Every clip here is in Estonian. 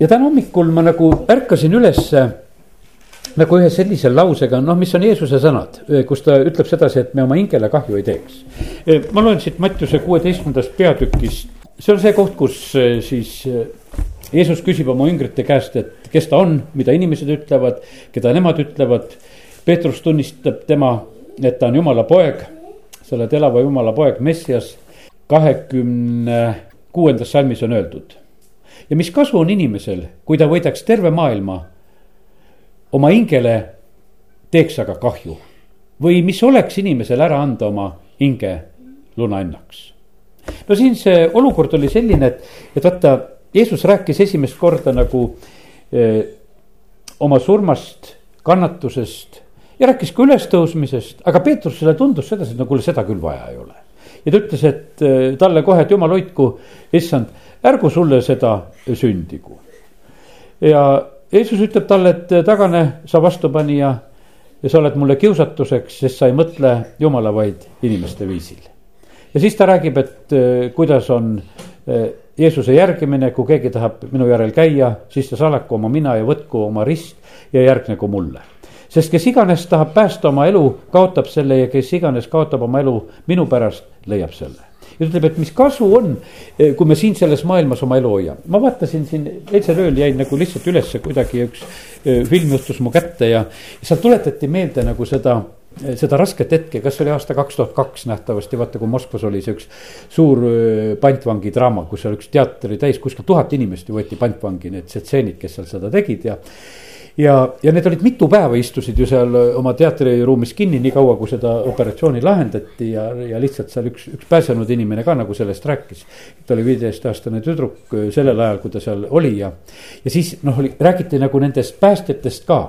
ja täna hommikul ma nagu ärkasin ülesse nagu ühe sellise lausega, noh, mis on Jeesuse sõnad, kus ta ütleb sedasi, et me oma hingele kahju ei teeks. ma loen siit Mattiuse kuueteistkümnendast peatükist, see on see koht, kus siis Jeesus küsib oma üngrite käest, et kes ta on, mida inimesed ütlevad, keda nemad ütlevad. Peetrus tunnistab tema, et ta on jumala poeg, sa oled elava jumala poeg, Messias. kahekümne kuuendas salmis on öeldud. Ja mis kasu on inimesel, kui ta võidaks terve maailma oma hingele teeks aga kahju või mis oleks inimesel ära anda oma hinge lunahinnaks. no siin see olukord oli selline, et, et vaata, Jeesus rääkis esimest korda nagu eh, oma surmast, kannatusest ja rääkis ka ülestõusmisest, aga Peetrusele tundus sedasi, et no kuule, seda küll vaja ei ole. ja ta ütles, et eh, talle kohe, et jumal hoidku, issand, ärgu sulle seda sündigu. ja Jeesus ütleb talle, et tagane, sa vastupanija ja sa oled mulle kiusatuseks, sest sa ei mõtle Jumala, vaid inimeste viisil. ja siis ta räägib, et äh, kuidas on äh, Jeesuse järgimine, kui keegi tahab minu järel käia, siis ta salaku oma mina ja võtku oma rist ja järgnegu mulle. sest kes iganes tahab päästa oma elu, kaotab selle ja kes iganes kaotab oma elu minu pärast, leiab selle ütleb, et mis kasu on, eh, kui me siin selles maailmas oma elu hoiame. ma vaatasin siin eilsel ööl jäin nagu lihtsalt ülesse kuidagi üks eh, film juhtus mu kätte ja seal tuletati meelde nagu seda eh, seda rasket hetke, kas see oli aasta kaks tuhat kaks nähtavasti, vaata kui Moskvas oli see üks suur pantvangi draama, kus seal üks teater oli täis, kuskil tuhat inimest ju võeti pantvangi, need tsetseenid, kes seal seda tegid ja ja, ja need olid mitu päeva istusid ju seal oma teatriruumis kinni, nii kaua kui seda operatsiooni lahendati ja, ja lihtsalt seal üks, üks pääsenud inimene ka nagu sellest rääkis. ta oli viieteistaastane tüdruk sellel ajal, kui ta seal oli ja, ja siis noh, oli, räägiti nagu nendest päästjatest ka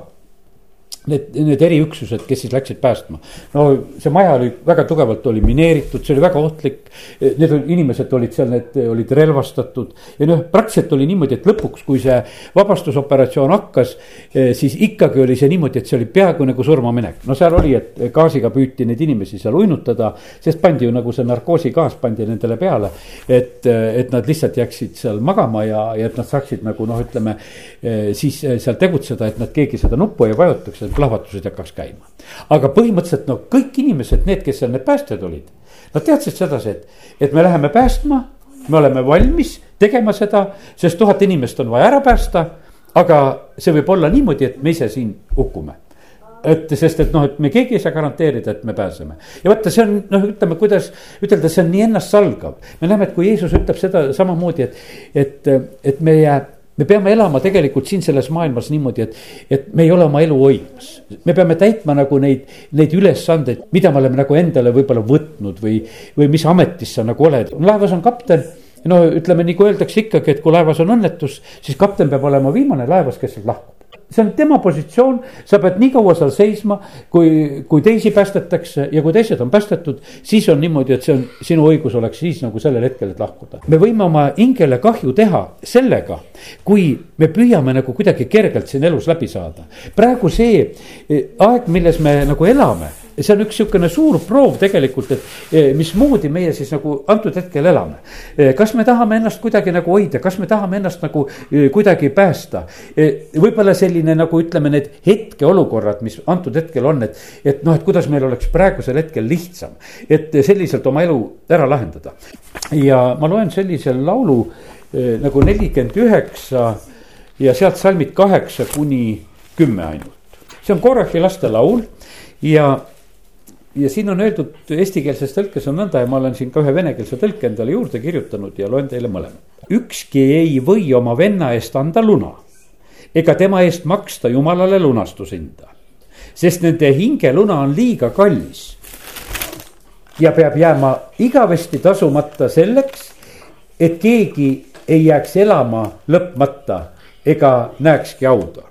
need, need eriüksused, kes siis läksid päästma. no see maja oli väga tugevalt oli mineeritud, see oli väga ohtlik. Need inimesed olid seal, need olid relvastatud ja noh, praktiliselt oli niimoodi, et lõpuks, kui see vabastusoperatsioon hakkas. Eh, siis ikkagi oli see niimoodi, et see oli peaaegu nagu surmaminek, no seal oli, et gaasiga püüti neid inimesi seal uinutada. sest pandi ju nagu see narkoosigaas pandi nendele peale, et, et nad lihtsalt jääksid seal magama ja, ja et nad saaksid nagu noh, ütleme eh, siis seal tegutseda, et nad keegi seda nuppu ei vajutaks plahvatused hakkaks käima. aga põhimõtteliselt no kõik inimesed, need, kes seal need päästjad olid, nad teadsid sedasi, et, et me läheme päästma, me oleme valmis tegema seda, sest tuhat inimest on vaja ära päästa. aga see võib olla niimoodi, et me ise siin hukkume et sest, et noh, et me keegi ei saa garanteerida, et me pääseme. ja vaata, see on noh, ütleme, kuidas ütelda, see on nii ennastsalgav. me näeme, et kui Jeesus ütleb seda samamoodi, et, et, et meie me peame elama tegelikult siin selles maailmas niimoodi, et, et me ei ole oma elu hoidmas. me peame täitma nagu neid, neid ülesandeid, mida me oleme nagu endale võib-olla võtnud või, või mis ametis sa nagu oled. laevas on kapten no ütleme, nagu öeldakse ikkagi, et kui laevas on õnnetus, siis kapten peab olema viimane laevas, kes sealt lahkub see on tema positsioon, sa pead nii kaua seal seisma, kui, kui teisi päästetakse ja kui teised on päästetud, siis on niimoodi, et see on, sinu õigus oleks siis nagu sellel hetkel, et lahkuda. me võime oma hingele kahju teha sellega, kui me püüame nagu kuidagi kergelt siin elus läbi saada. praegu see eh, aeg, milles me nagu elame see on üks sihukene suur proov tegelikult, et eh, mismoodi meie siis nagu antud hetkel elame. Eh, kas me tahame ennast kuidagi nagu hoida, kas me tahame ennast nagu eh, kuidagi päästa? võib-olla selline nagu ütleme, need hetkeolukorrad, mis antud hetkel on, et, et noh, et kuidas meil oleks praegusel hetkel lihtsam, et selliselt oma elu ära lahendada. ja ma loen sellise laulu nagu nelikümmend üheksa ja sealt salmid kaheksa kuni kümme ainult. see on Korachi lastelaul ja ja siin on öeldud eestikeelses tõlkes on nõnda ja ma olen siin ka ühe venekeelse tõlke endale juurde kirjutanud ja loen teile mõlemad. ükski ei või oma venna eest anda luna ega tema eest maksta jumalale lunastushinda. sest nende hingeluna on liiga kallis. ja peab jääma igavesti tasumata selleks, et keegi ei jääks elama lõpmata ega näekski hauda.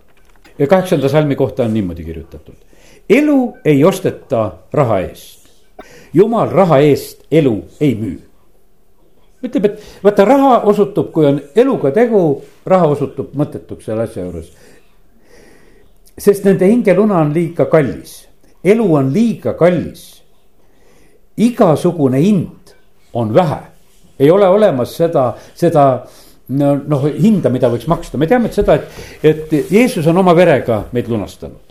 ja kaheksanda salmi kohta on niimoodi kirjutatud elu ei osteta raha eest. jumal raha eest elu ei müü. ütleb, et vaata, raha osutub, kui on eluga tegu, raha osutub mõttetuks selle asja juures. sest nende hingeluna on liiga kallis, elu on liiga kallis. igasugune hind on vähe, ei ole olemas seda, seda no noh, hinda, mida võiks maksta, me teame et seda, et, et Jeesus on oma verega meid lunastanud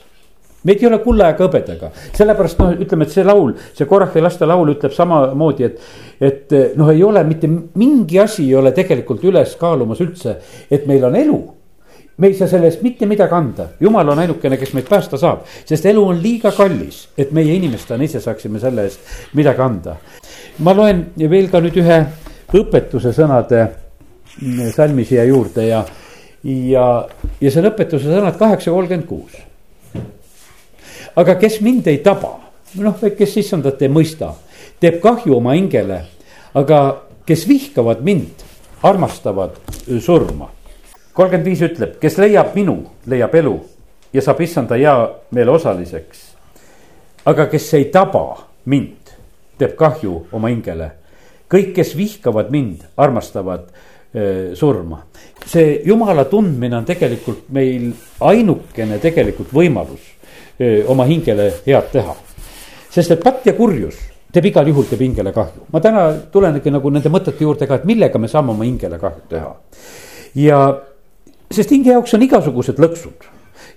meid ei ole kulla ega hõbedaga, sellepärast noh, ütleme, et see laul, see Korachi laste laul ütleb samamoodi, et. et noh, ei ole mitte mingi asi ei ole tegelikult üles kaalumas üldse, et meil on elu me ei saa selle eest mitte midagi anda, jumal on ainukene, kes meid päästa saab, sest elu on liiga kallis, et meie inimestena ise saaksime selle eest midagi anda. ma loen veel ka nüüd ühe õpetuse sõnade salmi siia juurde ja, ja, ja see on õpetuse sõnad kaheksa kolmkümmend kuus. Aga kes mind ei taba, noh, kes issandat ei mõista, teeb kahju oma hingele, aga kes vihkavad mind, armastavad surma kolmkümmend viis ütleb, kes leiab minu, leiab elu ja saab issanda hea meele osaliseks. aga kes ei taba mind, teeb kahju oma hingele. kõik, kes vihkavad mind, armastavad surma. see jumala tundmine on tegelikult meil ainukene tegelikult võimalus oma hingele head teha. sest et patt ja kurjus teeb igal juhul, teeb hingele kahju. ma täna tulengi nagu nende mõtete juurde ka, et millega me saame oma hingele kahju teha. ja sest hinge jaoks on igasugused lõksud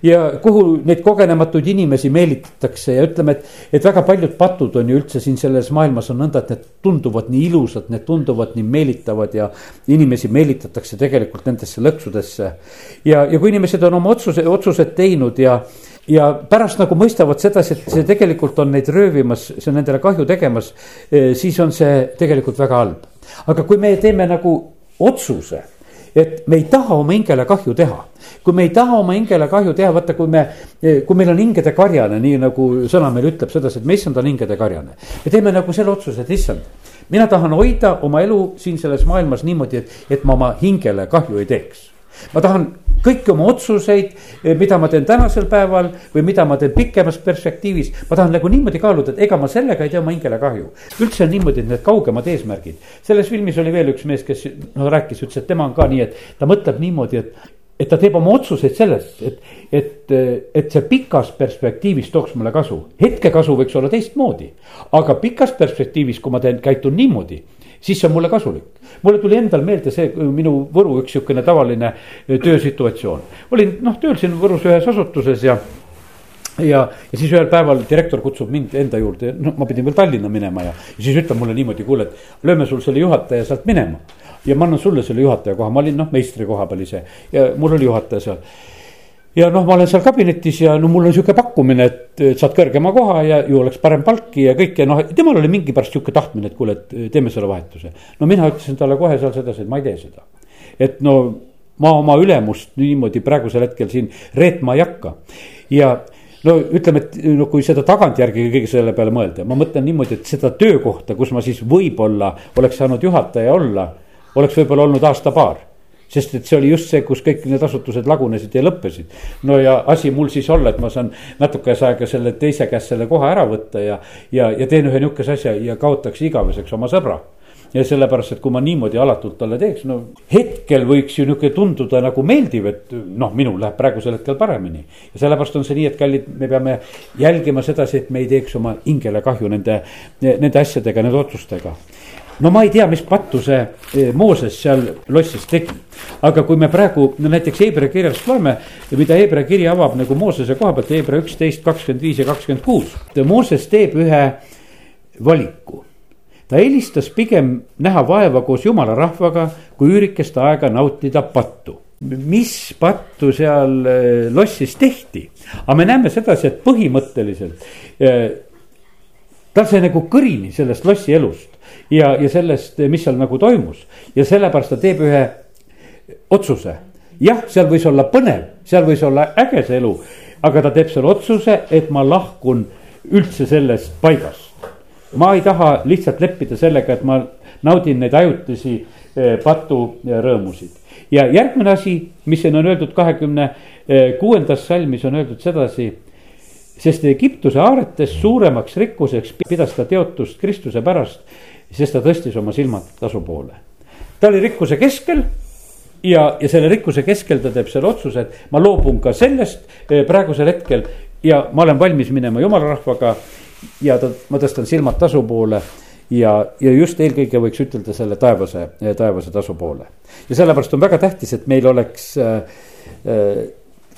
ja kuhu neid kogenematuid inimesi meelitatakse ja ütleme, et, et väga paljud patud on ju üldse siin selles maailmas on nõnda, et need tunduvad nii ilusad, need tunduvad nii meelitavad ja inimesi meelitatakse tegelikult nendesse lõksudesse. ja, ja kui inimesed on oma otsuse, otsused teinud ja, ja pärast nagu mõistavad sedasi, et see tegelikult on neid röövimas, see on nendele kahju tegemas, eh, siis on see tegelikult väga halb. aga kui me teeme nagu otsuse et me ei taha oma hingele kahju teha. kui me ei taha oma hingele kahju teha, vaata, kui me, kui meil on hingede karjane, nii nagu sõna meil ütleb sedasi, et me issand on hingede karjane. me teeme nagu selle otsuse, et issand, mina tahan hoida oma elu siin selles maailmas niimoodi, et, et ma oma hingele kahju ei teeks ma tahan kõiki oma otsuseid, eh, mida ma teen tänasel päeval või mida ma teen pikemas perspektiivis. ma tahan nagu niimoodi kaaluda, et ega ma sellega ei tee oma hingele kahju. üldse on niimoodi, et need kaugemad eesmärgid. selles filmis oli veel üks mees, kes no rääkis, ütles, et tema on ka nii, et ta mõtleb niimoodi, et et ta teeb oma otsuseid sellest, et, et, et see pikas perspektiivis tooks mulle kasu. hetkekasu võiks olla teistmoodi, aga pikas perspektiivis, kui ma teen, käitun niimoodi, siis see on mulle kasulik. mulle tuli endal meelde see minu Võru üks sihukene tavaline eh, töösituatsioon. olin noh tööl siin Võrus ühes asutuses ja ja, ja siis ühel päeval direktor kutsub mind enda juurde, no ma pidin veel Tallinna minema ja, ja siis ütleb mulle niimoodi, kuule, et lööme sul selle juhataja sealt minema. ja ma annan sulle selle juhataja koha, ma olin noh meistri koha peal ise ja mul oli juhataja seal ja noh, ma olen seal kabinetis ja no mul on sihuke pakkumine, et saad kõrgema koha ja ju oleks parem palk ja kõik ja noh, temal oli mingi pärast sihuke tahtmine, et kuule, et teeme selle vahetuse. no mina ütlesin talle kohe seal sedasi, et ma ei tee seda. et no ma oma ülemust niimoodi praegusel hetkel siin reetma ei hakka. ja no ütleme, et no kui seda tagantjärgi kõige selle peale mõelda, ma mõtlen niimoodi, et seda töökohta, kus ma siis võib-olla oleks saanud juhataja olla, oleks võib-olla olnud aasta-paar sest et see oli just see, kus kõik need asutused lagunesid ja lõppesid. no ja asi mul siis olla, et ma saan natukese aega selle teise käest selle koha ära võtta ja, ja, ja teen ühe nihukese asja ja kaotaks igaveseks oma sõbra ja sellepärast, et kui ma niimoodi alatult talle teeks, no hetkel võiks ju nihuke tunduda nagu meeldiv, et noh, minul läheb praegusel hetkel paremini. ja sellepärast on see nii, et kallid, me peame jälgima sedasi, et me ei teeks oma hingele kahju nende, nende asjadega, nende otsustega no ma ei tea, mis pattu see eh, Mooses seal lossis tegi. aga kui me praegu no näiteks Hebra kirjast loeme, mida Hebra kiri avab nagu Moosese koha pealt, Hebra üksteist, kakskümmend viis ja kakskümmend kuus. Mooses teeb ühe valiku. ta eelistas pigem näha vaeva koos jumala rahvaga, kui üürikest aega nautida pattu mis pattu seal eh, lossis tehti, aga me näeme sedasi, et põhimõtteliselt eh, sai nagu kõrini sellest lossi elust ja, ja sellest, mis seal nagu toimus ja sellepärast ta teeb ühe otsuse. jah, seal võis olla põnev, seal võis olla äge see elu, aga ta teeb selle otsuse, et ma lahkun üldse sellest paigast. ma ei taha lihtsalt leppida sellega, et ma naudin neid ajutisi eh, paturõõmusid. ja järgmine asi, mis siin on öeldud kahekümne kuuendas salmis on öeldud sedasi sest Egiptuse haaretes suuremaks rikkuseks pidas ta teotust Kristuse pärast sest ta tõstis oma silmad tasu poole. ta oli rikkuse keskel ja, ja selle rikkuse keskel ta teeb selle otsuse, et ma loobun ka sellest eh, praegusel hetkel ja ma olen valmis minema jumala rahvaga. ja ta, ma tõstan silmad tasu poole ja, ja just eelkõige võiks ütelda selle taevase, taevase tasu poole. ja sellepärast on väga tähtis, et meil oleks äh, äh,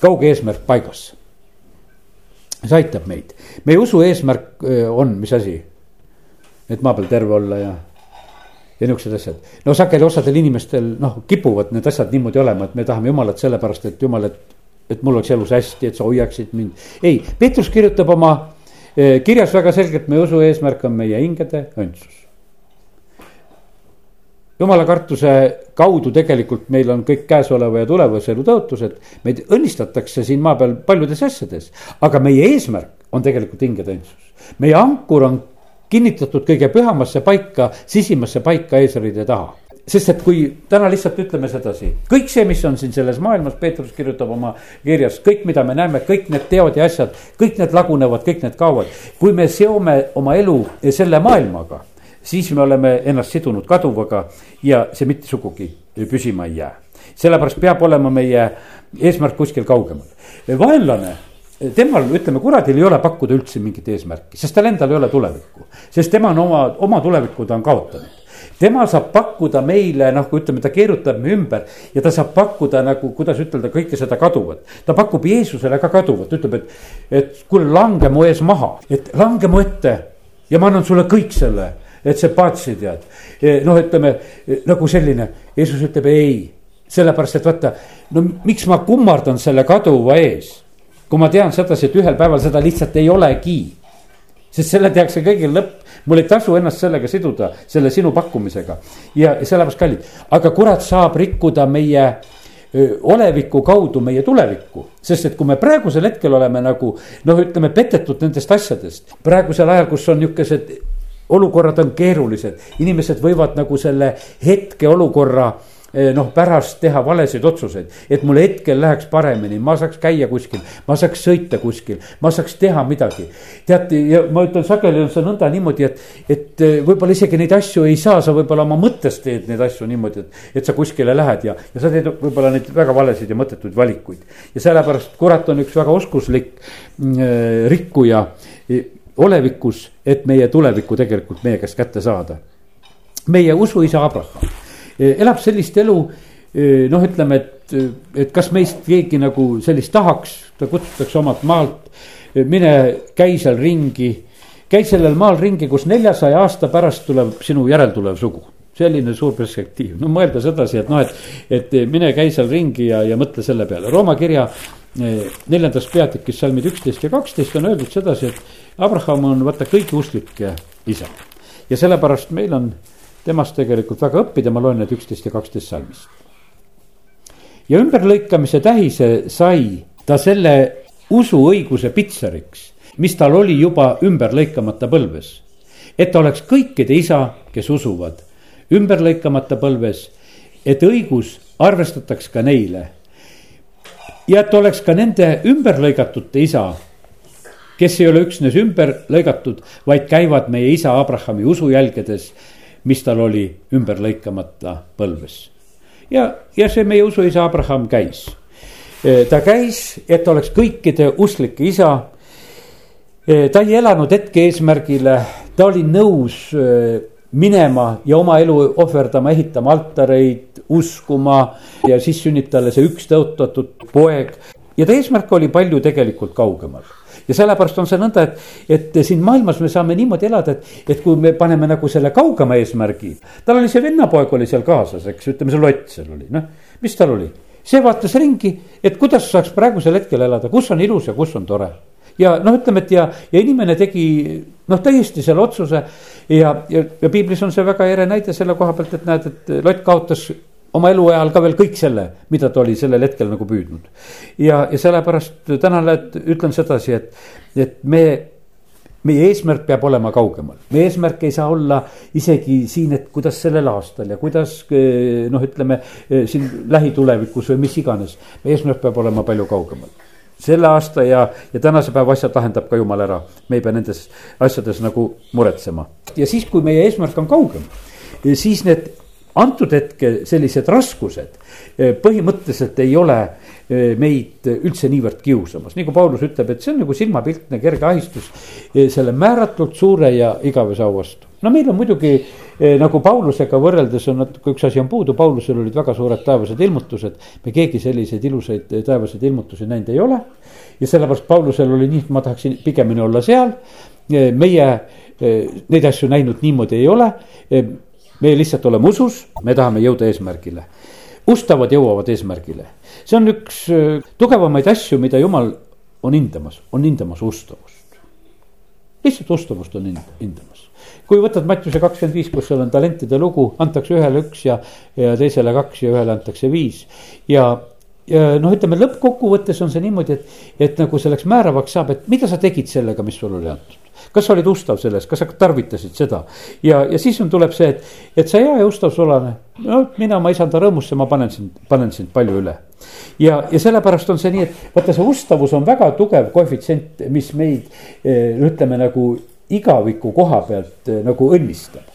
kauge eesmärk paigas. See aitab meid, meie usu eesmärk on, mis asi? et maa peal terve olla ja ja niuksed asjad. no sageli osadel inimestel noh, kipuvad need asjad niimoodi olema, et me tahame jumalat sellepärast, et jumal, et, et mul oleks elus hästi, et sa hoiaksid mind. ei, Peetrus kirjutab oma kirjas väga selgelt, meie usu eesmärk on meie hingede õndsus. Jumala kartuse kaudu tegelikult meil on kõik käesoleva ja tulevase elu tõotused, meid õnnistatakse siin maa peal paljudes asjades, aga meie eesmärk on tegelikult hingede õndsus. meie ankur on kinnitatud kõige pühamasse paika, sisimasse paika eesriide taha sest et kui täna lihtsalt ütleme sedasi, kõik see, mis on siin selles maailmas, Peetrus kirjutab oma kirjas, kõik, mida me näeme, kõik need teod ja asjad, kõik need lagunevad, kõik need kaovad. kui me seome oma elu selle maailmaga, siis me oleme ennast sidunud kaduvaga ja see mitte sugugi püsima ei jää. sellepärast peab olema meie eesmärk kuskil kaugemal. vaenlane temal, ütleme, kuradil ei ole pakkuda üldse mingit eesmärki, sest tal endal ei ole tulevikku. sest tema on oma, oma tulevikku ta on kaotanud. tema saab pakkuda meile, noh, ütleme, ta keerutab me ümber ja ta saab pakkuda nagu, kuidas ütelda, kõike seda kaduvat. ta pakub Jeesusele ka kaduvat, ütleb, et, et kuule, lange mu ees maha, et lange mu ette ja ma annan sulle kõik selle, et see paatsi tead. Noh, ütleme nagu selline, Jeesus ütleb ei, sellepärast et vaata, no miks ma kummardan selle kaduva ees kui ma tean sedasi, et ühel päeval seda lihtsalt ei olegi. sest selle tehakse kõigil lõpp, mul ei tasu ennast sellega siduda, selle sinu pakkumisega. ja sellepärast kallid, aga kurat saab rikkuda meie oleviku kaudu meie tulevikku. sest et kui me praegusel hetkel oleme nagu noh, ütleme petetud nendest asjadest, praegusel ajal, kus on nihukesed olukorrad on keerulised, inimesed võivad nagu selle hetkeolukorra Eh, noh, pärast teha valesid otsuseid. et mul hetkel läheks paremini, ma saaks käia kuskil, ma saaks sõita kuskil, ma saaks teha midagi. teate, ja ma ütlen, sageli on see nõnda niimoodi, et, et eh, võib-olla isegi neid asju ei saa, sa võib-olla oma mõttes teed neid asju niimoodi, et, et sa kuskile lähed ja, ja sa teed võib-olla neid väga valesid ja mõttetuid valikuid. ja sellepärast kurat on üks väga oskuslik äh, rikkuja olevikus, et meie tulevikku tegelikult meie käest kätte saada. meie usuisa Abraham Eh, elab sellist elu eh, noh, ütleme, et, et kas meist keegi nagu sellist tahaks, ta kutsutakse omalt maalt, eh, mine käi seal ringi. käi sellel maal ringi, kus neljasaja aasta pärast tuleb sinu järeltulev sugu. selline suur perspektiiv, no mõelda sedasi, et noh, et, et mine käi seal ringi ja, ja mõtle selle peale, Rooma kirja neljandas peatükis salmid üksteist ja kaksteist on öeldud sedasi, et Abraham on vaata kõigi usklike isa. ja sellepärast meil on temast tegelikult väga õppida, ma loen need üksteist ja kaksteist salmist. ja ümberlõikamise tähise sai ta selle usuõiguse pitseriks, mis tal oli juba ümber lõikamata põlves. et ta oleks kõikide isa, kes usuvad, ümber lõikamata põlves, et õigus arvestataks ka neile. ja et oleks ka nende ümberlõigatute isa, kes ei ole üksnes ümber lõigatud, vaid käivad meie isa Abrahami usujälgedes mis tal oli ümber lõikamata põlves. ja, ja see meie usuisa Abraham käis. E, ta käis, et oleks kõikide usklike isa. E, ta ei elanud hetke eesmärgile, ta oli nõus e, minema ja oma elu ohverdama, ehitama altareid, uskuma ja siis sünnib talle see üks tõotatud poeg. ja ta eesmärk oli palju tegelikult kaugemal ja sellepärast on see nõnda, et, et siin maailmas me saame niimoodi elada, et, et kui me paneme nagu selle kaugema eesmärgi. tal oli see vennapoeg oli seal kaasas, eks, ütleme see lott seal oli, noh, mis tal oli? see vaatas ringi, et kuidas saaks praegusel hetkel elada, kus on ilus ja kus on tore ja noh, ütleme, et ja, ja inimene tegi noh, täiesti selle otsuse ja, ja, ja piiblis on see väga ere näide selle koha pealt, et näed, et Lott kaotas oma eluajal ka veel kõik selle, mida ta oli sellel hetkel nagu püüdnud. ja, ja sellepärast täna ütlen sedasi, et, et me meie eesmärk peab olema kaugemal, meie eesmärk ei saa olla isegi siin, et kuidas sellel aastal ja kuidas noh, ütleme siin lähitulevikus või mis iganes. meie eesmärk peab olema palju kaugemal. selle aasta ja, ja tänase päeva asjad lahendab ka jumal ära, me ei pea nendes asjades nagu muretsema. ja siis, kui meie eesmärk on kaugem, siis need antud hetke sellised raskused põhimõtteliselt ei ole meid üldse niivõrd kiusamas, nagu Paulus ütleb, et see on nagu silmapiltne kerge ahistus selle määratult suure ja igavese au vastu. no meil on muidugi nagu Paulusega võrreldes on natuke üks asi on puudu, Paulusel olid väga suured taevased ilmutused. me keegi selliseid ilusaid taevaseid ilmutusi näinud ei ole. ja sellepärast Paulusel oli nii, et ma tahaksin pigemini olla seal. meie neid asju näinud niimoodi ei ole. Me lihtsalt oleme usus, me tahame jõuda eesmärgile ustavad jõuavad eesmärgile. see on üks äh, tugevamaid asju, mida jumal on hindamas, on hindamas ustavust. lihtsalt ustavust on hindamas. kui võtad Mattiuse kakskümmend viis, kus seal on talentide lugu, antakse ühele üks ja, ja teisele kaks ja ühele antakse viis. ja, ja noh, ütleme lõppkokkuvõttes on see niimoodi, et, et nagu selleks määravaks saab, et mida sa tegid sellega, mis sul oli antud kas sa olid ustav selles, kas sa tarvitasid seda ja, ja siis on, tuleb see, et, et sa hea ja ustav sulane. no mina, ma isanda rõõmusse, ma panen sind, panen sind palju üle. ja, ja sellepärast on see nii, et vaata, see ustavus on väga tugev koefitsient, mis meid eh, ütleme nagu igaviku koha pealt eh, nagu õnnistab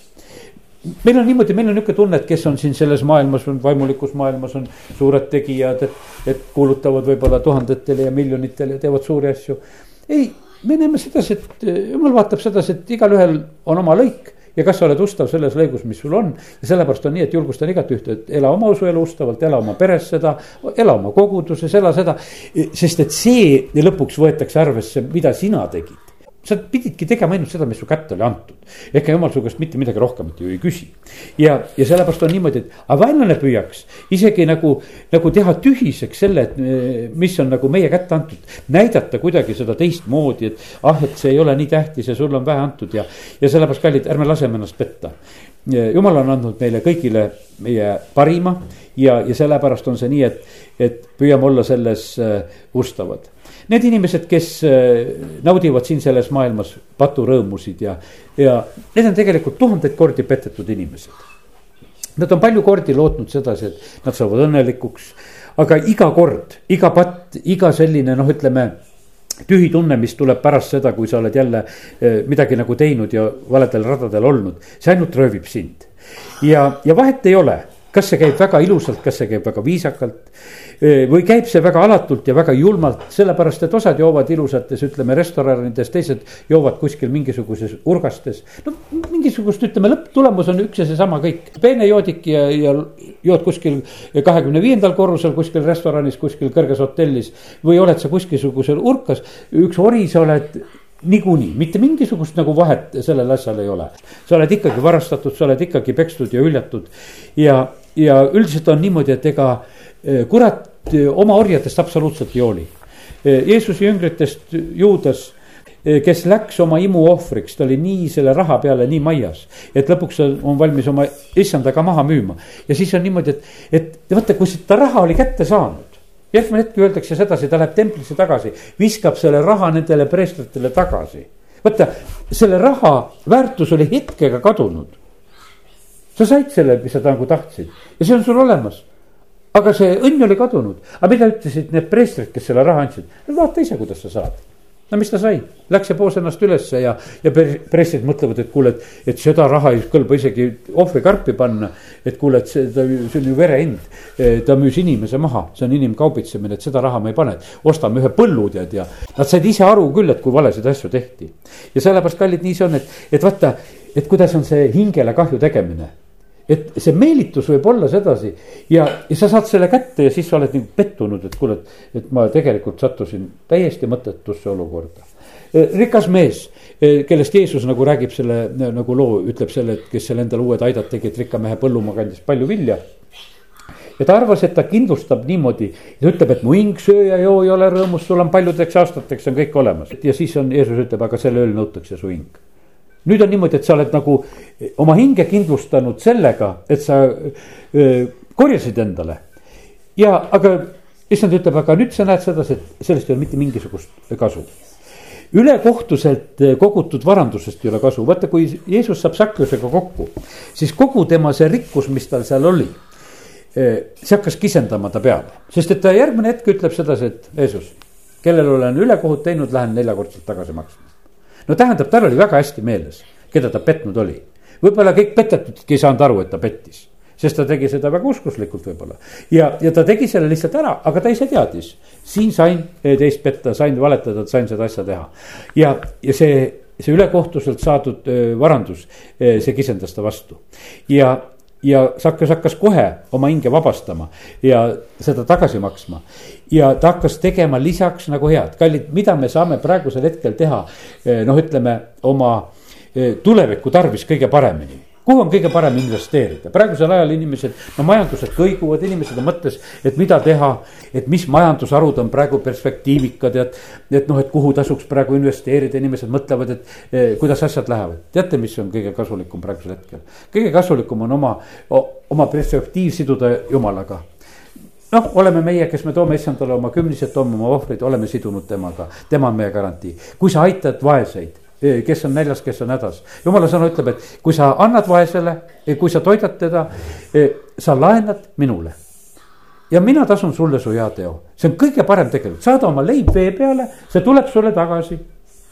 meil on niimoodi, meil on niisugune tunne, et kes on siin selles maailmas, vaimulikus maailmas on suured tegijad, et, et kuulutavad võib-olla tuhandetele ja miljonitele ja teevad suuri asju. ei, me näeme sedasi, et eh, jumal vaatab sedasi, et igalühel on oma lõik ja kas sa oled ustav selles lõigus, mis sul on. ja sellepärast on nii, et julgustan igat ühte, et ela oma usuelu ustavalt, ela oma peres seda, ela oma koguduses, ela seda. sest et see lõpuks võetakse arvesse, mida sina tegid sa pididki tegema ainult seda, mis su kätte oli antud. ega jumal su käest mitte midagi rohkemat ju ei küsi. ja, ja sellepärast on niimoodi, et aga vaenlane püüaks isegi nagu, nagu teha tühiseks selle, et mis on nagu meie kätte antud. näidata kuidagi seda teistmoodi, et ah, et see ei ole nii tähtis ja sulle on vähe antud ja, ja sellepärast, kallid, ärme laseme ennast petta. jumal on andnud meile kõigile meie parima ja, ja sellepärast on see nii, et, et püüame olla selles uh, ustavad Need inimesed, kes äh, naudivad siin selles maailmas paturõõmusid ja, ja need on tegelikult tuhandeid kordi petetud inimesed. Nad on palju kordi lootnud sedasi, et nad saavad õnnelikuks, aga iga kord, iga patt, iga selline noh, ütleme tühi tunne, mis tuleb pärast seda, kui sa oled jälle äh, midagi nagu teinud ja valedel radadel olnud, see ainult röövib sind. ja, ja vahet ei ole, kas see käib väga ilusalt, kas see käib väga viisakalt või käib see väga alatult ja väga julmalt, sellepärast et osad joovad ilusates, ütleme restoranides, teised joovad kuskil mingisuguses urgastes. no mingisugust, ütleme lõpptulemus on üks ja seesama kõik, peenejoodik ja, ja jood kuskil kahekümne viiendal korrusel kuskil restoranis, kuskil kõrges hotellis. või oled sa kuskilsugusel urkas, üks ori sa oled niikuinii, mitte mingisugust nagu vahet sellel asjal ei ole. sa oled ikkagi varastatud, sa oled ikkagi pekstud ja hüljatud ja, ja üldiselt on niimoodi, et ega eh, kurat oma orjadest absoluutselt ei hooli. Jeesuse jüngritest Juudas, kes läks oma imu ohvriks, ta oli nii selle raha peale nii majas. et lõpuks on valmis oma issandaga maha müüma ja siis on niimoodi, et, et vaata, kui ta raha oli kätte saanud järgmine hetk öeldakse sedasi, ta läheb templisse tagasi, viskab selle raha nendele preestritele tagasi. vaata, selle raha väärtus oli hetkega kadunud. sa said selle, mis sa nagu tahtsid ja see on sul olemas aga see õnn oli kadunud, aga mida ütlesid need preestrid, kes selle raha andsid, vaata ise, kuidas sa saad. no mis ta sai, läks ja poos ennast ülesse ja, ja preestrid mõtlevad, et kuule, et, et seda raha ei kõlba isegi ohvrikarpi panna. et kuule, et see, ta, see on ju vere hind, ta müüs inimese maha, see on inimkaubitsemine, et seda raha me ei pane, et ostame ühe põllu tead ja. Nad said ise aru küll, et kui valesid asju tehti. Ja sellepärast kallid nii see on, et, et vaata, et kuidas on see hingele kahju tegemine et see meelitus võib olla sedasi. Ja, ja sa saad selle kätte ja siis sa oled nagu pettunud, et kuule, et, et ma tegelikult sattusin täiesti mõttetusse olukorda. Eh, rikas mees, eh, kellest Jeesus nagu räägib selle nagu loo, ütleb selle, et kes seal endale uued aidad tegi, et rikka mehe põllumaa kandis palju vilja. Ja ta arvas, et ta kindlustab niimoodi, ta ütleb, et mu hing, söö ja joo ei ole rõõmus, sul on paljudeks aastateks on kõik olemas. Ja siis on, Jeesus ütleb, aga selle ööl nõutakse su hing nüüd on niimoodi, et sa oled nagu oma hinge kindlustanud sellega, et sa öö, korjasid endale. ja, aga issand ütleb, aga nüüd sa näed sedasi, et sellest ei ole mitte mingisugust kasu. ülekohtuselt kogutud varandusest ei ole kasu, vaata, kui Jeesus saab Saklusega kokku, siis kogu tema see rikkus, mis tal seal oli. see hakkas kisendama ta peale, sest et ta järgmine hetk ütleb sedasi, et Jeesus, kellel olen ülekohut teinud, lähen neljakordselt tagasi maksma no tähendab, tal oli väga hästi meeles, keda ta petnud oli. võib-olla kõik petetudki ei saanud aru, et ta pettis. sest ta tegi seda väga uskuslikult võib-olla. ja, ja ta tegi selle lihtsalt ära, aga ta ise teadis, siin sain teist petta, sain valetada, sain seda asja teha. ja, ja see, see ülekohtuselt saadud varandus, see kisendas ta vastu. ja, ja Sakkas hakkas kohe oma hinge vabastama ja seda tagasi maksma. Ja ta hakkas tegema lisaks nagu head, kallid, mida me saame praegusel hetkel teha, noh, ütleme oma tuleviku tarvis kõige paremini kuhu on kõige parem investeerida, praegusel ajal inimesed, no majandused kõiguvad, inimesed on mõttes, et mida teha. et mis majandusharud on praegu perspektiivikad ja et, et noh, et kuhu tasuks praegu investeerida, inimesed mõtlevad, et eh, kuidas asjad lähevad. teate, mis on kõige kasulikum praegusel hetkel? kõige kasulikum on oma, oma perspektiiv siduda jumalaga noh, oleme meie, kes me toome issandale oma kümnised, toome oma ohvrid, oleme sidunud temaga, tema on meie garantii. kui sa aitad vaeseid kes on näljas, kes on hädas. jumala sõna ütleb, et kui sa annad vaesele, kui sa toidad teda, sa laenad minule. ja mina tasun sulle su hea teo, see on kõige parem tegelikult, saada oma leib vee peale, see tuleb sulle tagasi.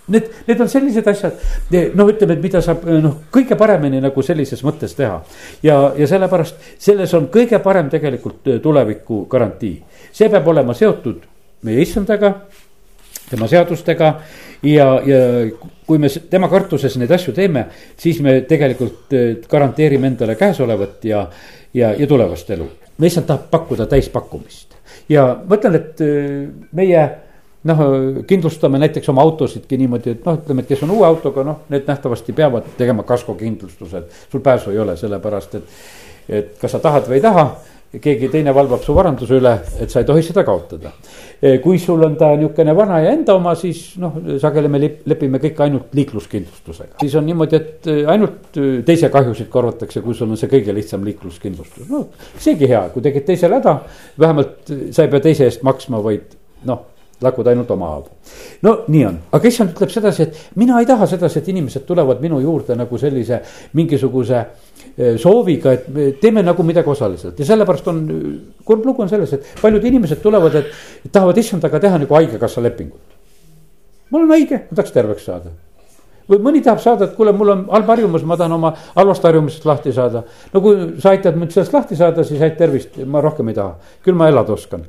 Need, need on sellised asjad, noh, ütleme, et mida saab noh, kõige paremini nagu sellises mõttes teha. ja, ja sellepärast selles on kõige parem tegelikult tuleviku garantii, see peab olema seotud meie issandaga, tema seadustega ja, ja kui me tema kartuses neid asju teeme, siis me tegelikult äh, garanteerime endale käesolevat ja, ja, ja tulevast elu. me lihtsalt tahab pakkuda täispakkumist ja ma ütlen, et äh, meie noh, kindlustame näiteks oma autosidki niimoodi, et noh, ütleme, et kes on uue autoga, noh, need nähtavasti peavad tegema kaskokindlustused. sul pääsu ei ole, sellepärast et, et kas sa tahad või ei taha keegi teine valvab su varanduse üle, et sa ei tohi seda kaotada. kui sul on ta niisugune vana ja enda oma, siis noh, sageli me lepime kõik ainult liikluskindlustusega. siis on niimoodi, et ainult teise kahjusid korvatakse, kui sul on see kõige lihtsam liikluskindlustus, no seegi hea, kui tegid teisele häda. vähemalt sa ei pea teise eest maksma, vaid noh lakud ainult oma haavu. no nii on, aga issand ütleb sedasi, et mina ei taha sedasi, et inimesed tulevad minu juurde nagu sellise mingisuguse eh, sooviga, et teeme nagu midagi osaliselt ja sellepärast on, kurb lugu on selles, et paljud inimesed tulevad, et tahavad issandaga teha nagu haigekassa lepingut. ma olen haige, ma tahaks terveks saada või mõni tahab saada, et kuule, mul on halb harjumus, ma tahan oma halvast harjumusest lahti saada. no kui sa aitad mind sellest lahti saada, siis häid tervist, ma rohkem ei taha, küll ma elada oskan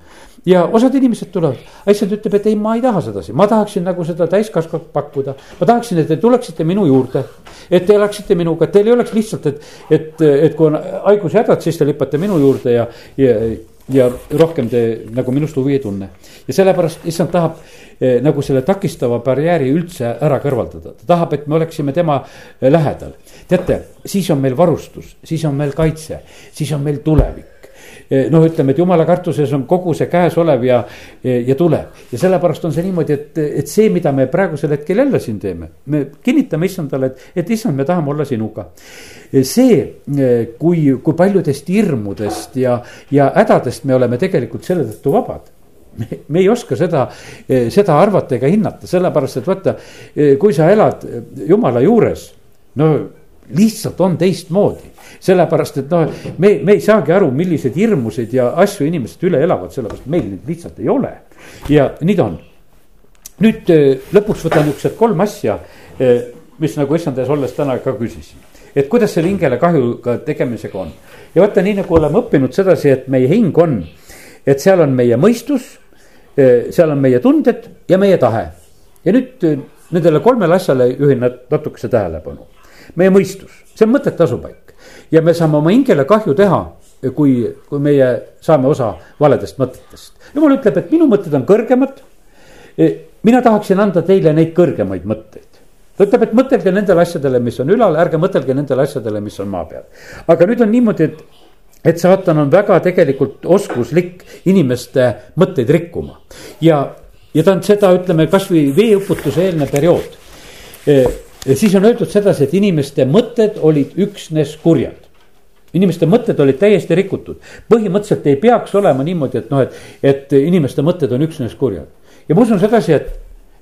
ja osad inimesed tulevad, issand ütleb, et ei, ma ei taha sedasi, ma tahaksin nagu seda täiskasvanud pakkuda. ma tahaksin, et te tuleksite minu juurde, et te elaksite minuga, et teil ei oleks lihtsalt, et, et, et kui on haigushädad, siis te lüppate minu juurde ja, ja, ja rohkem te nagu minust huvi ei tunne. ja sellepärast issand tahab eh, nagu selle takistava barjääri üldse ära kõrvaldada, ta tahab, et me oleksime tema eh, lähedal. teate, siis on meil varustus, siis on meil kaitse, siis on meil tulevik noh, ütleme, et jumala kartuses on kogu see käesolev ja, ja tuleb. ja sellepärast on see niimoodi, et, et see, mida me praegusel hetkel jälle siin teeme, me kinnitame issandale, et, et issand, me tahame olla sinuga. Eh, see, eh, kui, kui paljudest hirmudest ja, ja hädadest me oleme tegelikult selle tõttu vabad me, me ei oska seda, seda arvata ega hinnata, sellepärast et vaata, kui sa elad jumala juures, no lihtsalt on teistmoodi sellepärast et noh, me, me ei saagi aru, milliseid hirmusid ja asju inimesed üle elavad, sellepärast meil neid lihtsalt ei ole. ja nii ta on. nüüd eh, lõpuks võtan niisugused kolm asja, eh, mis nagu issand ees olles täna ka küsisin. et kuidas selle hingele kahjuga tegemisega on. ja vaata, nii nagu oleme õppinud sedasi, et meie hing on, et seal on meie mõistus, eh, seal on meie tunded ja meie tahe. ja nüüd nendele kolmele asjale juhin natukese tähelepanu. Meie mõistus, see on mõtete asupaik ja me saame oma hingele kahju teha, kui, kui meie saame osa valedest mõtetest. jumal ütleb, et minu mõtted on kõrgemad. E, mina tahaksin anda teile neid kõrgemaid mõtteid. ta ütleb, et mõtelge nendele asjadele, mis on ülal, ärge mõtelge nendele asjadele, mis on maa peal. aga nüüd on niimoodi, et, et saatan on väga tegelikult oskuslik inimeste mõtteid rikkuma ja, ja ta on seda, ütleme kasvõi veeuputuse eelne periood e, siis on öeldud sedasi, et inimeste mõtted olid üksnes kurjad. inimeste mõtted olid täiesti rikutud, põhimõtteliselt ei peaks olema niimoodi, et noh, et, et inimeste mõtted on üksnes kurjad. ja ma usun sedasi, et,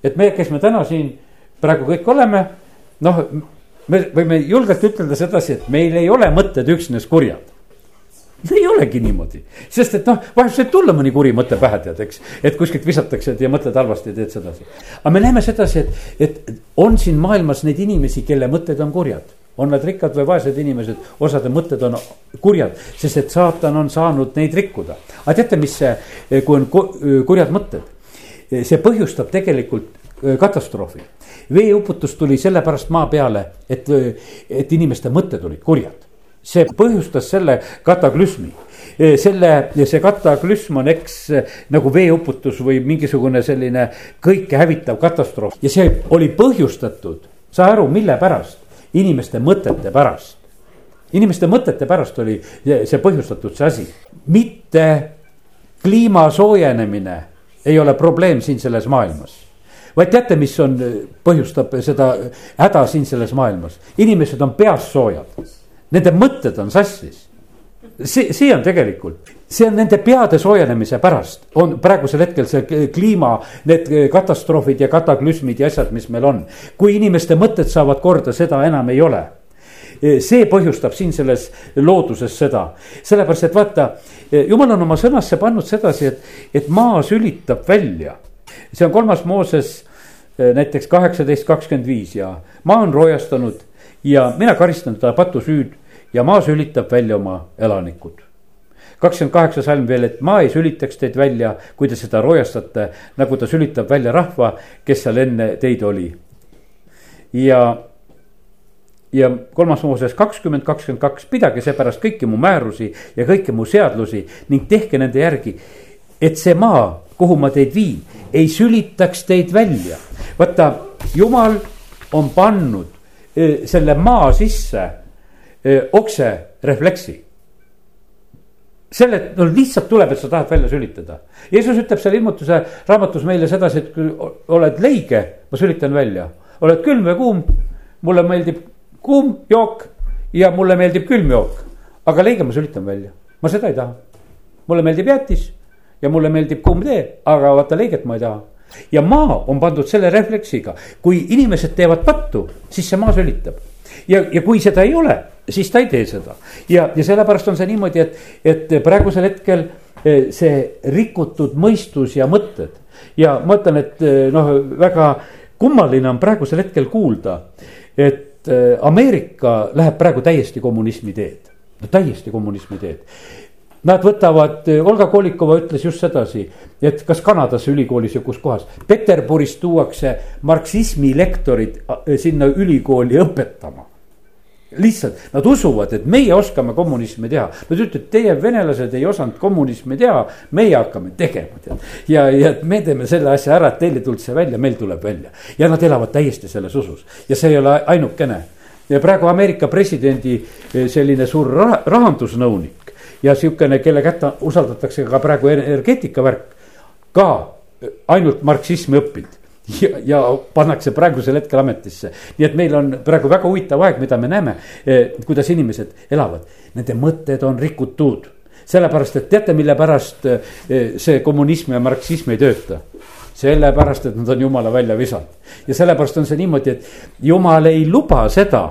et meie, kes me täna siin praegu kõik oleme, noh, me võime julgelt ütelda sedasi, et meil ei ole mõtted üksnes kurjad ei olegi niimoodi, sest et noh, vahest võib tulla mõni kuri mõte pähe, tead, eks. et kuskilt visatakse ja mõtled halvasti ja teed sedasi. aga me näeme sedasi, et, et on siin maailmas neid inimesi, kelle mõtted on kurjad. on nad rikkad või vaesed inimesed, osade mõtted on kurjad, sest et saatan on saanud neid rikkuda. aga teate, mis see, kui on kurjad mõtted, see põhjustab tegelikult katastroofi. veeuputus tuli sellepärast maa peale, et, et inimeste mõtted olid kurjad. See põhjustas selle kataklüsmi. Selle, see kataklüsm on eks nagu veeuputus või mingisugune selline kõike hävitav katastroof. Ja see oli põhjustatud, saa aru, mille pärast? Inimeste mõtete pärast. inimeste mõtete pärast oli see põhjustatud see asi, mitte kliima soojenemine ei ole probleem siin selles maailmas. Vaid teate, mis on, põhjustab seda häda siin selles maailmas, inimesed on peas soojad. Nende mõtted on sassis. see, see on tegelikult, see on nende peade soojenemise pärast, on praegusel hetkel see kliima, need katastroofid ja kataklüsmid ja asjad, mis meil on. kui inimeste mõtted saavad korda, seda enam ei ole see põhjustab siin selles looduses seda, sellepärast et vaata, jumal on oma sõnasse pannud sedasi, et, et maa sülitab välja. see on kolmas Mooses eh, näiteks kaheksateist, kakskümmend viis ja maa on roojastanud ja mina karistan ta patusüüd ja maa sülitab välja oma elanikud kakskümmend kaheksa salm veel, et maa ei sülitaks teid välja, kui te seda roojastate, nagu ta sülitab välja rahva, kes seal enne teid oli. ja, ja kolmas Mooses kakskümmend, kakskümmend kaks, pidage seepärast kõiki mu määrusi ja kõiki mu seadusi ning tehke nende järgi. et see maa, kuhu ma teid viin, ei sülitaks teid välja. vaata, jumal on pannud selle maa sisse okserefleksi selle, no lihtsalt tuleb, et sa tahad välja sülitada. Jeesus ütleb seal ilmutuse raamatus meile sedasi, et kui oled leige, ma sülitan välja. oled külm või kuum, mulle meeldib kuum jook ja mulle meeldib külm jook. aga leige ma sülitan välja, ma seda ei taha. mulle meeldib jäätis ja mulle meeldib kuum tee, aga vaata leiget ma ei taha. Ja maa on pandud selle refleksiga, kui inimesed teevad pattu, siis see maa sülitab. ja, ja kui seda ei ole siis ta ei tee seda. ja, ja sellepärast on see niimoodi, et, et praegusel hetkel eh, see rikutud mõistus ja mõtted ja ma ütlen, et eh, noh, väga kummaline on praegusel hetkel kuulda, et eh, Ameerika läheb praegu täiesti kommunismi teed, no täiesti kommunismi teed. Nad võtavad, Olga Kolikova ütles just sedasi, et kas Kanadas ülikoolis ja kus kohas, Peterburis tuuakse marksismi lektorid sinna ülikooli õpetama lihtsalt nad usuvad, et meie oskame kommunismi teha. Nad ütlevad, teie venelased ei osanud kommunismi teha, meie hakkame tegema tead. ja, ja me teeme selle asja ära, et teil ei tulnud see välja, meil tuleb välja. ja nad elavad täiesti selles usus ja see ei ole ainukene. ja praegu Ameerika presidendi eh, selline suur rah rahandusnõunik ja sihukene, kelle kätte usaldatakse ka praegu energeetika värk, ka ainult marksismi õppinud ja, ja pannakse praegusel hetkel ametisse. nii et meil on praegu väga huvitav aeg, mida me näeme, eh, kuidas inimesed elavad, nende mõtted on rikutud. sellepärast, et teate, mille pärast eh, see kommunism ja marksism ei tööta sellepärast, et nad on jumala välja visanud. ja sellepärast on see niimoodi, et jumal ei luba seda,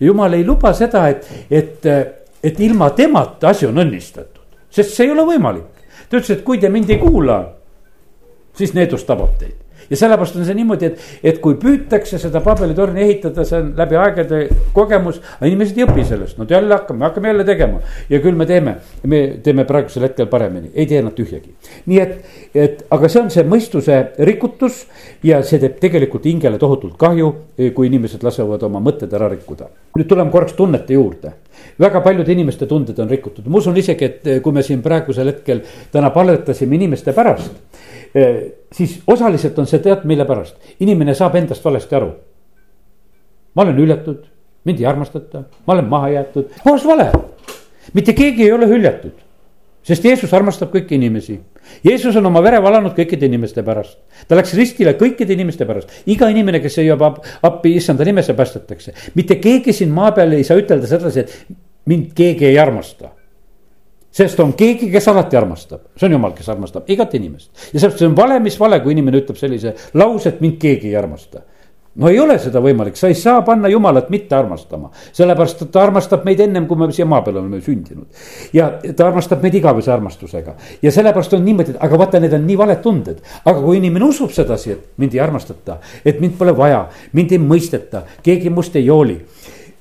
jumal ei luba seda, et, et, et ilma temata asi on õnnistatud, sest see ei ole võimalik. ta ütles, et kui te mind ei kuula, siis needus tabab teid ja sellepärast on see niimoodi, et, et kui püütakse seda Pabeli torni ehitada, see on läbi aegade kogemus, aga inimesed ei õpi sellest, no jälle hakkame, hakkame jälle tegema. ja küll me teeme, me teeme praegusel hetkel paremini, ei tee nad tühjagi. nii et, et aga see on see mõistuse rikutus ja see teeb tegelikult hingele tohutult kahju, kui inimesed lasevad oma mõtted ära rikkuda. nüüd tuleme korraks tunnete juurde väga paljude inimeste tunded on rikutud, ma usun isegi, et kui me siin praegusel hetkel täna palvetasime inimeste pärast Eh, siis osaliselt on see tead, mille pärast, inimene saab endast valesti aru. ma olen hüljatud, mind ei armastata, ma olen maha jäetud, puhas vale. mitte keegi ei ole hüljatud, sest Jeesus armastab kõiki inimesi. Jeesus on oma vere valanud kõikide inimeste pärast, ta läks ristile kõikide inimeste pärast, iga inimene, kes jõuab appi issanda nimesse, päästetakse. mitte keegi siin maa peal ei saa ütelda sedasi, et mind keegi ei armasta sest on keegi, kes alati armastab, see on jumal, kes armastab igat inimest. ja sellepärast see on vale, mis vale, kui inimene ütleb sellise lause, et mind keegi ei armasta. no ei ole seda võimalik, sa ei saa panna jumalat mitte armastama, sellepärast et ta armastab meid ennem, kui me siia maa peale oleme sündinud. ja ta armastab meid igavese armastusega ja sellepärast on niimoodi, aga vaata, need on nii valed tunded. aga kui inimene usub sedasi, et mind ei armastata, et mind pole vaja, mind ei mõisteta, keegi must ei hooli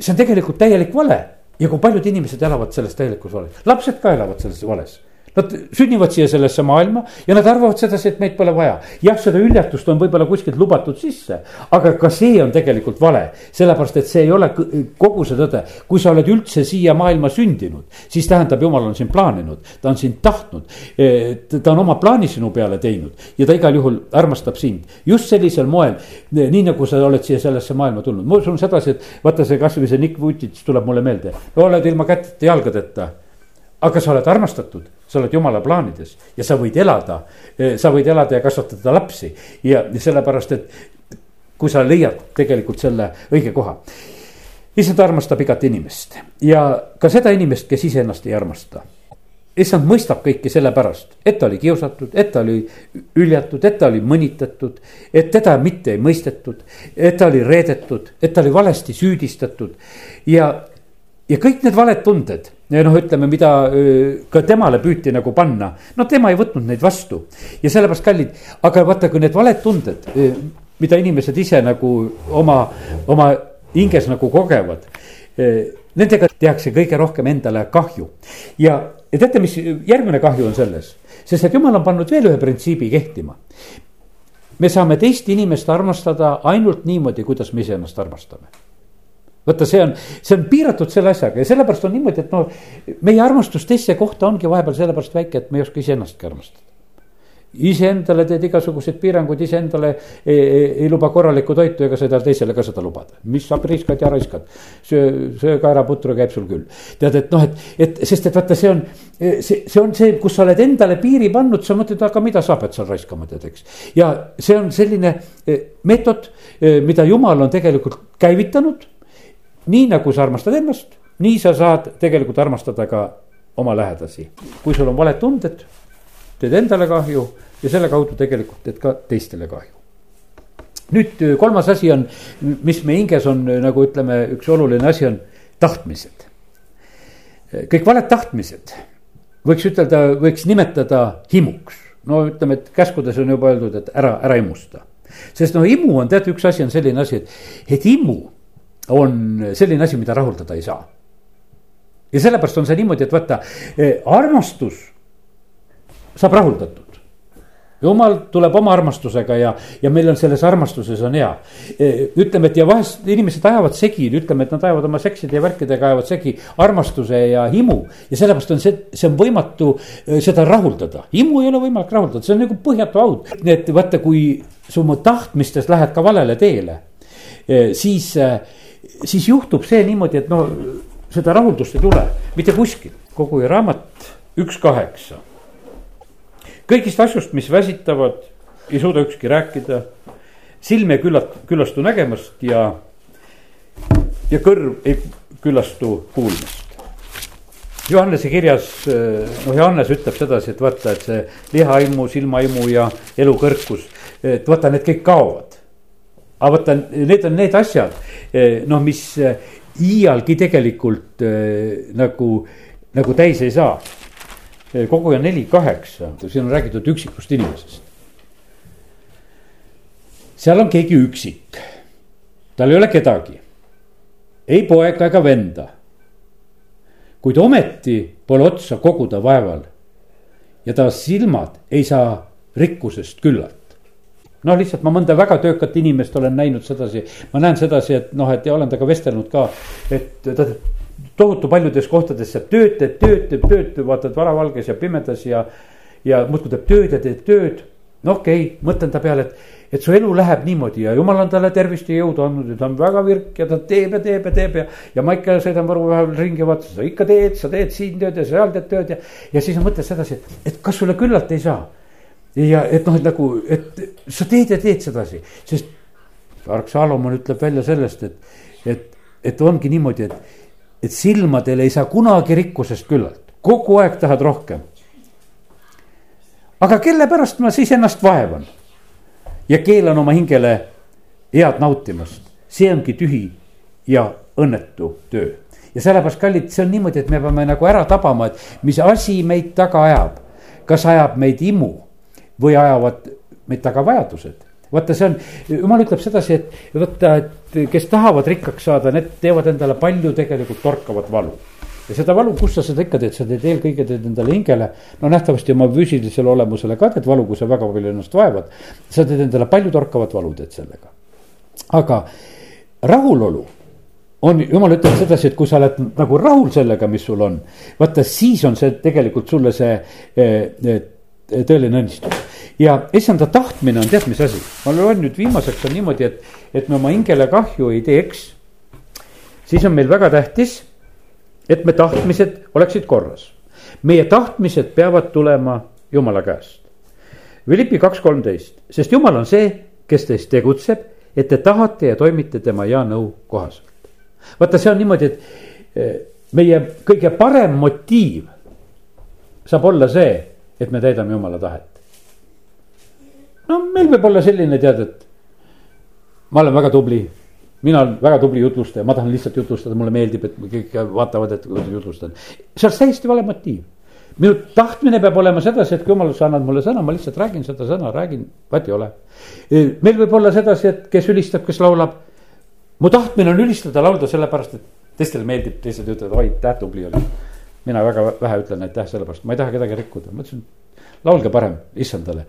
see on tegelikult täielik vale ja kui paljud inimesed elavad selles täielikus vales, lapsed ka elavad selles vales Nad sünnivad siia sellesse maailma ja nad arvavad sedasi, et meid pole vaja. jah, seda üljatust on võib-olla kuskilt lubatud sisse, aga ka see on tegelikult vale. sellepärast, et see ei ole kogu see tõde. kui sa oled üldse siia maailma sündinud, siis tähendab, jumal on sind plaaninud, ta on sind tahtnud. Ta on oma plaani sinu peale teinud ja ta igal juhul armastab sind just sellisel moel, nii nagu sa oled siia sellesse maailma tulnud. ma usun sedasi, et vaata see kasvõi see Nick Vutits tuleb mulle meelde, oled ilma käteta jalgadeta aga sa oled armastatud, sa oled jumala plaanides ja sa võid elada, eh, sa võid elada ja kasvatada lapsi ja, sellepärast, et kui sa leiad tegelikult selle õige koha. issand armastab igat inimest ja ka seda inimest, kes iseennast ei armasta. issand mõistab kõike sellepärast, et ta oli kiusatud, et ta oli üljatud, et ta oli mõnitatud, et teda mitte ei mõistetud, et ta oli reedetud, et ta oli valesti süüdistatud ja ja kõik need valed tunded, noh, ütleme, mida ka temale püüti nagu panna, no tema ei võtnud neid vastu. ja sellepärast kallid, aga vaata, kui need valed tunded, mida inimesed ise nagu oma, oma hinges nagu kogevad. Nendega tehakse kõige rohkem endale kahju ja, teate, mis järgmine kahju on selles, sest et jumal on pannud veel ühe printsiibi kehtima. me saame teist inimest armastada ainult niimoodi, kuidas me iseennast armastame vaata, see on, see on piiratud selle asjaga ja sellepärast on niimoodi, et no meie armastus teiste kohta ongi vahepeal sellepärast väike, et me ei oska iseennastki armastada. iseendale teed igasuguseid piiranguid, iseendale ei, ei, ei luba korralikku toitu ega taha teisele ka seda lubada. mis sa priiskad ja raiskad, söö, söö kaeraputru käib sul küll. tead, et noh, et, et sest, et vaata, see on, see, see on see, kus sa oled endale piiri pannud, sa mõtled, aga mida sa pead seal raiskama, tead, eks. ja see on selline eh, meetod, eh, mida jumal on tegelikult käivitanud nii nagu sa armastad ennast, nii sa saad tegelikult armastada ka oma lähedasi. kui sul on valed tunded, teed endale kahju ja selle kaudu tegelikult teed ka teistele kahju. nüüd kolmas asi on, mis meie hinges on nagu ütleme, üks oluline asi on tahtmised. kõik valed tahtmised võiks ütelda, võiks nimetada himuks. no ütleme, et käskudes on juba öeldud, et ära, ära imusta. sest no himu on tead, üks asi on selline asi, et, et himu on selline asi, mida rahuldada ei saa. ja sellepärast on see niimoodi, et vaata, eh, armastus saab rahuldatud jumal tuleb oma armastusega ja, ja meil on selles armastuses on hea. Eh, ütleme, et ja vahest inimesed ajavad segi, ütleme, et nad ajavad oma sekside ja värkidega ajavad segi armastuse ja himu. ja sellepärast on see, see on võimatu eh, seda rahuldada, himu ei ole võimalik rahuldada, see on nagu põhjatu haud. nii et vaata, kui sa oma tahtmistes lähed ka valele teele, siis siis juhtub see niimoodi, et no seda rahuldust ei tule mitte kuskil. kogu raamat üks kaheksa. kõigist asjust, mis väsitavad, ei suuda ükski rääkida. silm ei küllat-, küllastu nägemast ja, ja kõrv ei küllastu kuulmast. Johannese kirjas, noh, Johannes ütleb sedasi, et vaata, et see lihaimu, silmaimu ja elukõrkus, et vaata, need kõik kaovad aga vaata, need on need asjad, eh, noh, mis eh, iialgi tegelikult eh, nagu, nagu täis ei saa. koguja neli kaheksa, siin on räägitud üksikust inimesest. seal on keegi üksik, tal ei ole kedagi, ei poega ega venda. kuid ometi pole otsa koguda vaeval ja ta silmad ei saa rikkusest küllalt noh, lihtsalt ma mõnda väga töökat inimest olen näinud sedasi, ma näen sedasi, et noh, et ja olen temaga vestelnud ka, et ta tohutu paljudes kohtades saab tööd, teeb tööd, teeb tööd, vaatad varavalges ja pimedas ja. ja muudkui teeb tööd ja teeb tööd. no okei okay,, mõtlen ta peale, et, et su elu läheb niimoodi ja jumal on talle tervist ja jõudu andnud ja ta on väga virk ja ta teeb ja teeb ja teeb ja. ja ma ikka sõidan Võru vahepeal ringi vaatan, sa ikka teed, sa teed siin tööd ja seal teed tööd ja. ja siis ma mõtlen sedasi, et, et kas sulle küllalt ei saa ja et noh, et nagu, et sa teed ja teed sedasi, sest tark Salomon ütleb välja sellest, et, et, et ongi niimoodi, et, et silmadel ei saa kunagi rikkusest küllalt, kogu aeg tahad rohkem. aga kelle pärast ma siis ennast vaevan ja keelan oma hingele head nautimast, see ongi tühi ja õnnetu töö. ja sellepärast, kallid, see on niimoodi, et me peame nagu ära tabama, et mis asi meid taga ajab. kas ajab meid imu või ajavad meid taga vajadused. vaata, see on, jumal ütleb sedasi, et vaata, et kes tahavad rikkaks saada, need teevad endale palju tegelikult torkavat valu ja seda valu, kus sa seda ikka teed, sa teed eelkõige teed endale hingele, no nähtavasti oma füüsilisele olemusele ka teed valu, kui sa väga palju ennast vaevad. sa teed endale palju torkavat valu, teed sellega. aga rahulolu on, jumal ütleb sedasi, et kui sa oled nagu rahul sellega, mis sul on, vaata siis on see tegelikult sulle see eh, eh, tõeline õnnistus. ja issanda tahtmine on tead, mis asi, ma loen nüüd viimaseks on niimoodi, et, et me oma hingele kahju ei teeks. siis on meil väga tähtis et me tahtmised oleksid korras. meie tahtmised peavad tulema Jumala käest. Philippi kaks kolmteist, sest Jumal on see, kes teist tegutseb, et te tahate ja toimite tema hea nõu kohaselt. vaata, see on niimoodi, et eh, meie kõige parem motiiv saab olla see, et me täidame Jumala tahet. no meil võib olla selline tead, et ma olen väga tubli mina olen väga tubli jutlustaja, ma tahan lihtsalt jutlustada, mulle meeldib, et kõik vaatavad, et kuidas jutlustan. see on täiesti vale motiiv. minu tahtmine peab olema sedasi, et kui jumal, sa annad mulle sõna, ma lihtsalt räägin seda sõna, räägin, vaat ei ole. meil võib olla sedasi, et kes ülistab, kes laulab. mu tahtmine on ülistada, laulda sellepärast, et teistele meeldib, teised ütlevad, oi, aitäh, tubli oli. Mina väga vähe ütlen aitäh sellepärast, ma ei taha kedagi rikkuda, ma ütlesin laulge parem issandale.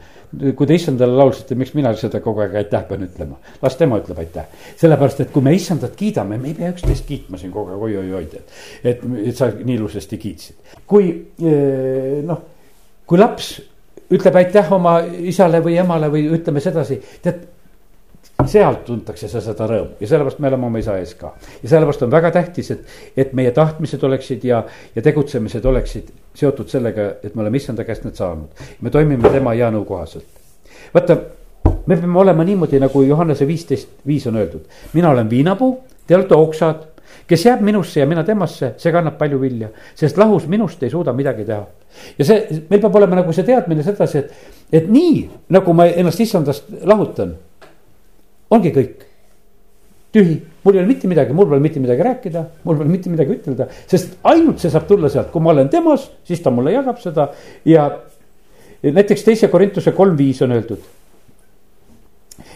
kui te issandale laulsite, miks mina seda kogu aeg aitäh pean ütlema, las tema ütleb aitäh. sellepärast, et kui me issandat kiidame, me ei pea üksteist kiitma siin kogu aeg oi-oi-oi, tead. et, et sa nii ilusasti kiitsid. kui eh, noh, kui laps ütleb aitäh oma isale või emale või ütleme sedasi, tead sealt tuntakse sa seda rõõmu ja sellepärast me oleme oma isa ees ka. ja sellepärast on väga tähtis, et, et meie tahtmised oleksid ja, ja tegutsemised oleksid seotud sellega, et me oleme issanda käest need saanud. me toimime tema hea nõu kohaselt. vaata, me peame olema niimoodi, nagu Johannese viisteist viis on öeldud. mina olen viinapuu, te olete oksad, kes jääb minusse ja mina temasse, see kannab palju vilja, sest lahus minust ei suuda midagi teha. ja see, meil peab olema nagu see teadmine sedasi, et, et nii nagu ma ennast issandast lahutan ongi kõik. tühi, mul ei ole mitte midagi, mul pole mitte midagi rääkida, mul pole mitte midagi ütelda, sest ainult see saab tulla sealt, kui ma olen temas, siis ta mulle jagab seda ja näiteks teise Korintuse kolm viis on öeldud.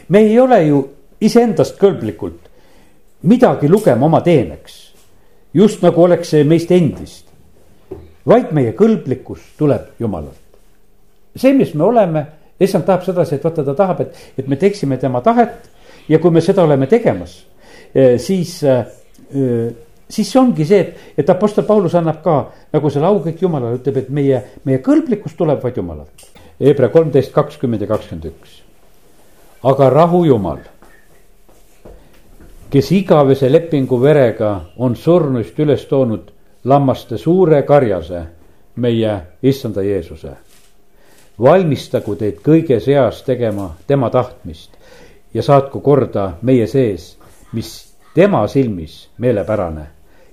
me ei ole ju iseendast kõlblikult midagi lugema oma teeneks, just nagu oleks see meist endist, vaid meie kõlblikkus tuleb Jumalalt. see, mis me oleme, issand tahab sedasi, et vaata, ta tahab, et, et me teeksime tema tahet ja kui me seda oleme tegemas, eh, siis, eh, eh, siis see ongi see, et, et Apostel Paulus annab ka nagu selle au kõik Jumalale, ütleb, et meie, meie kõlblikkus tuleb vaid Jumalalt. Hebra kolmteist, kakskümmend ja kakskümmend üks. aga rahu Jumal, kes igavese lepingu verega on surnust üles toonud lammaste suure karjase, meie issanda Jeesuse. valmistagu teid kõige seas tegema tema tahtmist ja saatku korda meie sees, mis tema silmis meelepärane.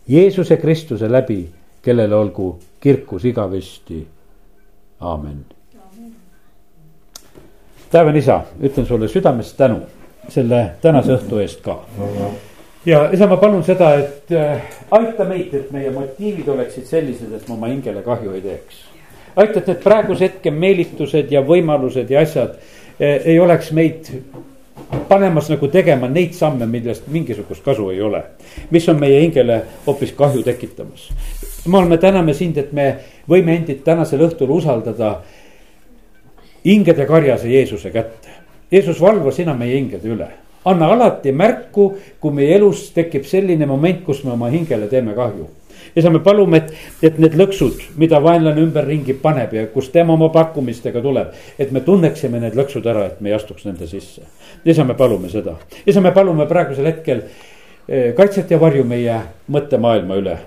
Jeesuse Kristuse läbi, kellele olgu kirkus igavesti. aamen. taevane isa, ütlen sulle südamest tänu selle tänase õhtu eest ka. ja isa, ma palun seda, et äh, aita meid, et meie motiivid oleksid sellised, et me oma hingele kahju ei teeks. aita, et need praeguse hetke meelitused ja võimalused ja asjad äh, ei oleks meid panemas nagu tegema neid samme, millest mingisugust kasu ei ole. mis on meie hingele hoopis kahju tekitamas. jumal, me täname sind, et me võime endid tänasel õhtul usaldada hingede karjase Jeesuse kätte. Jeesus, valva sina meie hingede üle. anna alati märku, kui meie elus tekib selline moment, kus me oma hingele teeme kahju isa, me palume, et, et need lõksud, mida vaenlane ümberringi paneb ja kus tema oma pakkumistega tuleb. et me tunneksime need lõksud ära, et me ei astuks nende sisse. isa, me palume seda, isa, me palume praegusel hetkel eh, kaitset ja varju meie mõttemaailma üle.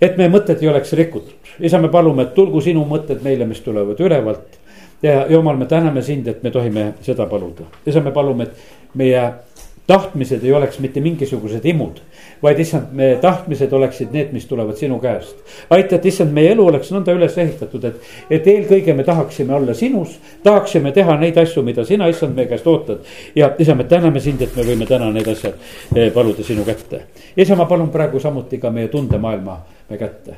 et meie mõtted ei oleks rikutud, isa, me palume, et tulgu sinu mõtted meile, mis tulevad ülevalt. ja jumal, me täname sind, et me tohime seda paluda, isa, me palume, et meie tahtmised ei oleks mitte mingisugused imud, vaid issand, meie tahtmised oleksid need, mis tulevad sinu käest. aita, et issand, meie elu oleks nõnda üles ehitatud, et, et eelkõige me tahaksime olla sinus, tahaksime teha neid asju, mida sina, issand, meie käest ootad. ja isa, me täname sind, et me võime täna need asjad eh, paluda sinu kätte. isa, ma palun praegu samuti ka meie tundemaailma me kätte,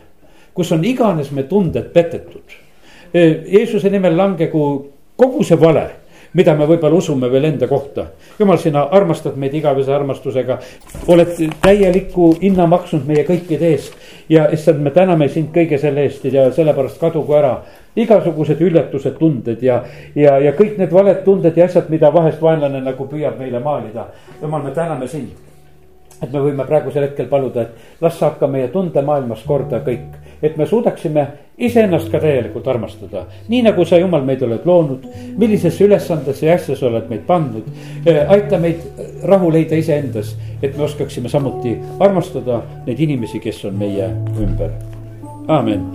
kus on iganes me tunded petetud. Eh, Jeesuse nimel langegu kogu see vale mida me võib-olla usume veel enda kohta. jumal, sina armastad meid igavese armastusega, oled täielikku hinna maksnud meie kõikide eest. ja issand, me täname sind kõige selle eest ja sellepärast kadugu ära igasugused üllatuse tunded ja, ja, ja kõik need valed tunded ja asjad, mida vahest vaenlane nagu püüab meile maalida. jumal, me täname sind et me võime praegusel hetkel paluda, et las saab ka meie tundemaailmas korda kõik. et me suudaksime iseennast ka täielikult armastada, nii nagu sa, Jumal, meid oled loonud. millisesse ülesandesse ja asja sa oled meid pannud. aita meid rahu leida iseendas, et me oskaksime samuti armastada neid inimesi, kes on meie ümber. amin